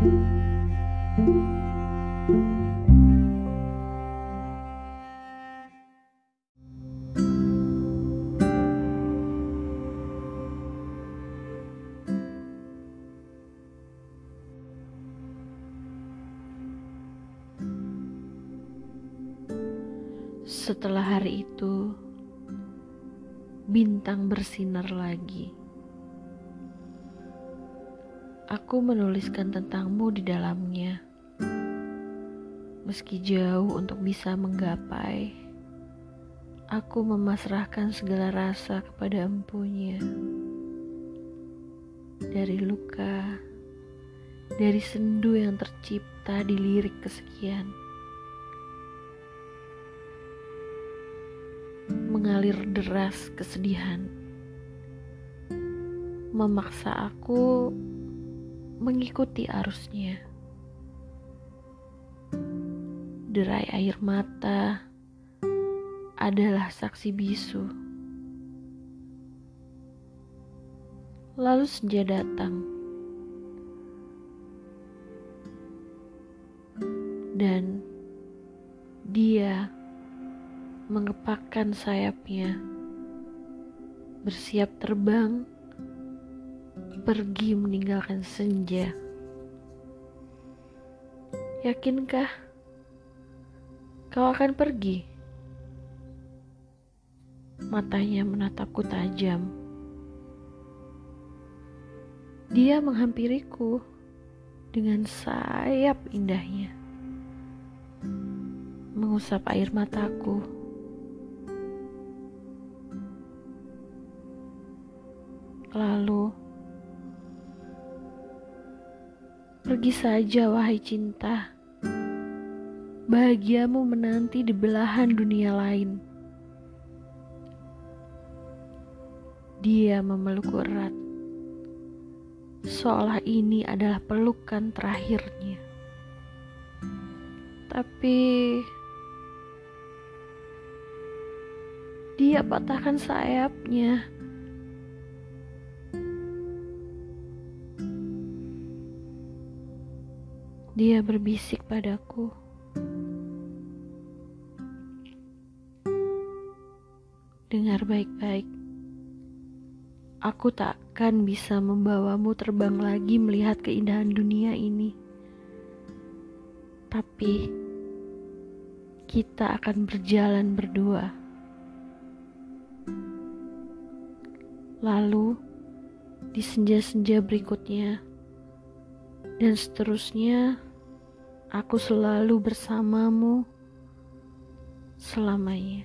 Setelah hari itu, bintang bersinar lagi. Aku menuliskan tentangmu di dalamnya, meski jauh untuk bisa menggapai. Aku memasrahkan segala rasa kepada empunya. Dari luka, dari sendu yang tercipta di lirik kesekian. Mengalir deras kesedihan. Memaksa aku mengikuti arusnya. Derai air mata adalah saksi bisu. Lalu senja datang. Dan dia mengepakkan sayapnya, bersiap terbang pergi meninggalkan senja. Yakinkah kau akan pergi? Matanya menatapku tajam. Dia menghampiriku dengan sayap indahnya, mengusap air mataku. Lalu, Pergi saja, wahai cinta. Bahagiamu menanti di belahan dunia lain. Dia memelukku erat, seolah ini adalah pelukan terakhirnya. Tapi dia patahkan sayapnya. Dia berbisik padaku. Dengar baik-baik. Aku tak akan bisa membawamu terbang lagi melihat keindahan dunia ini. Tapi kita akan berjalan berdua. Lalu di senja-senja berikutnya dan seterusnya Aku selalu bersamamu selamanya.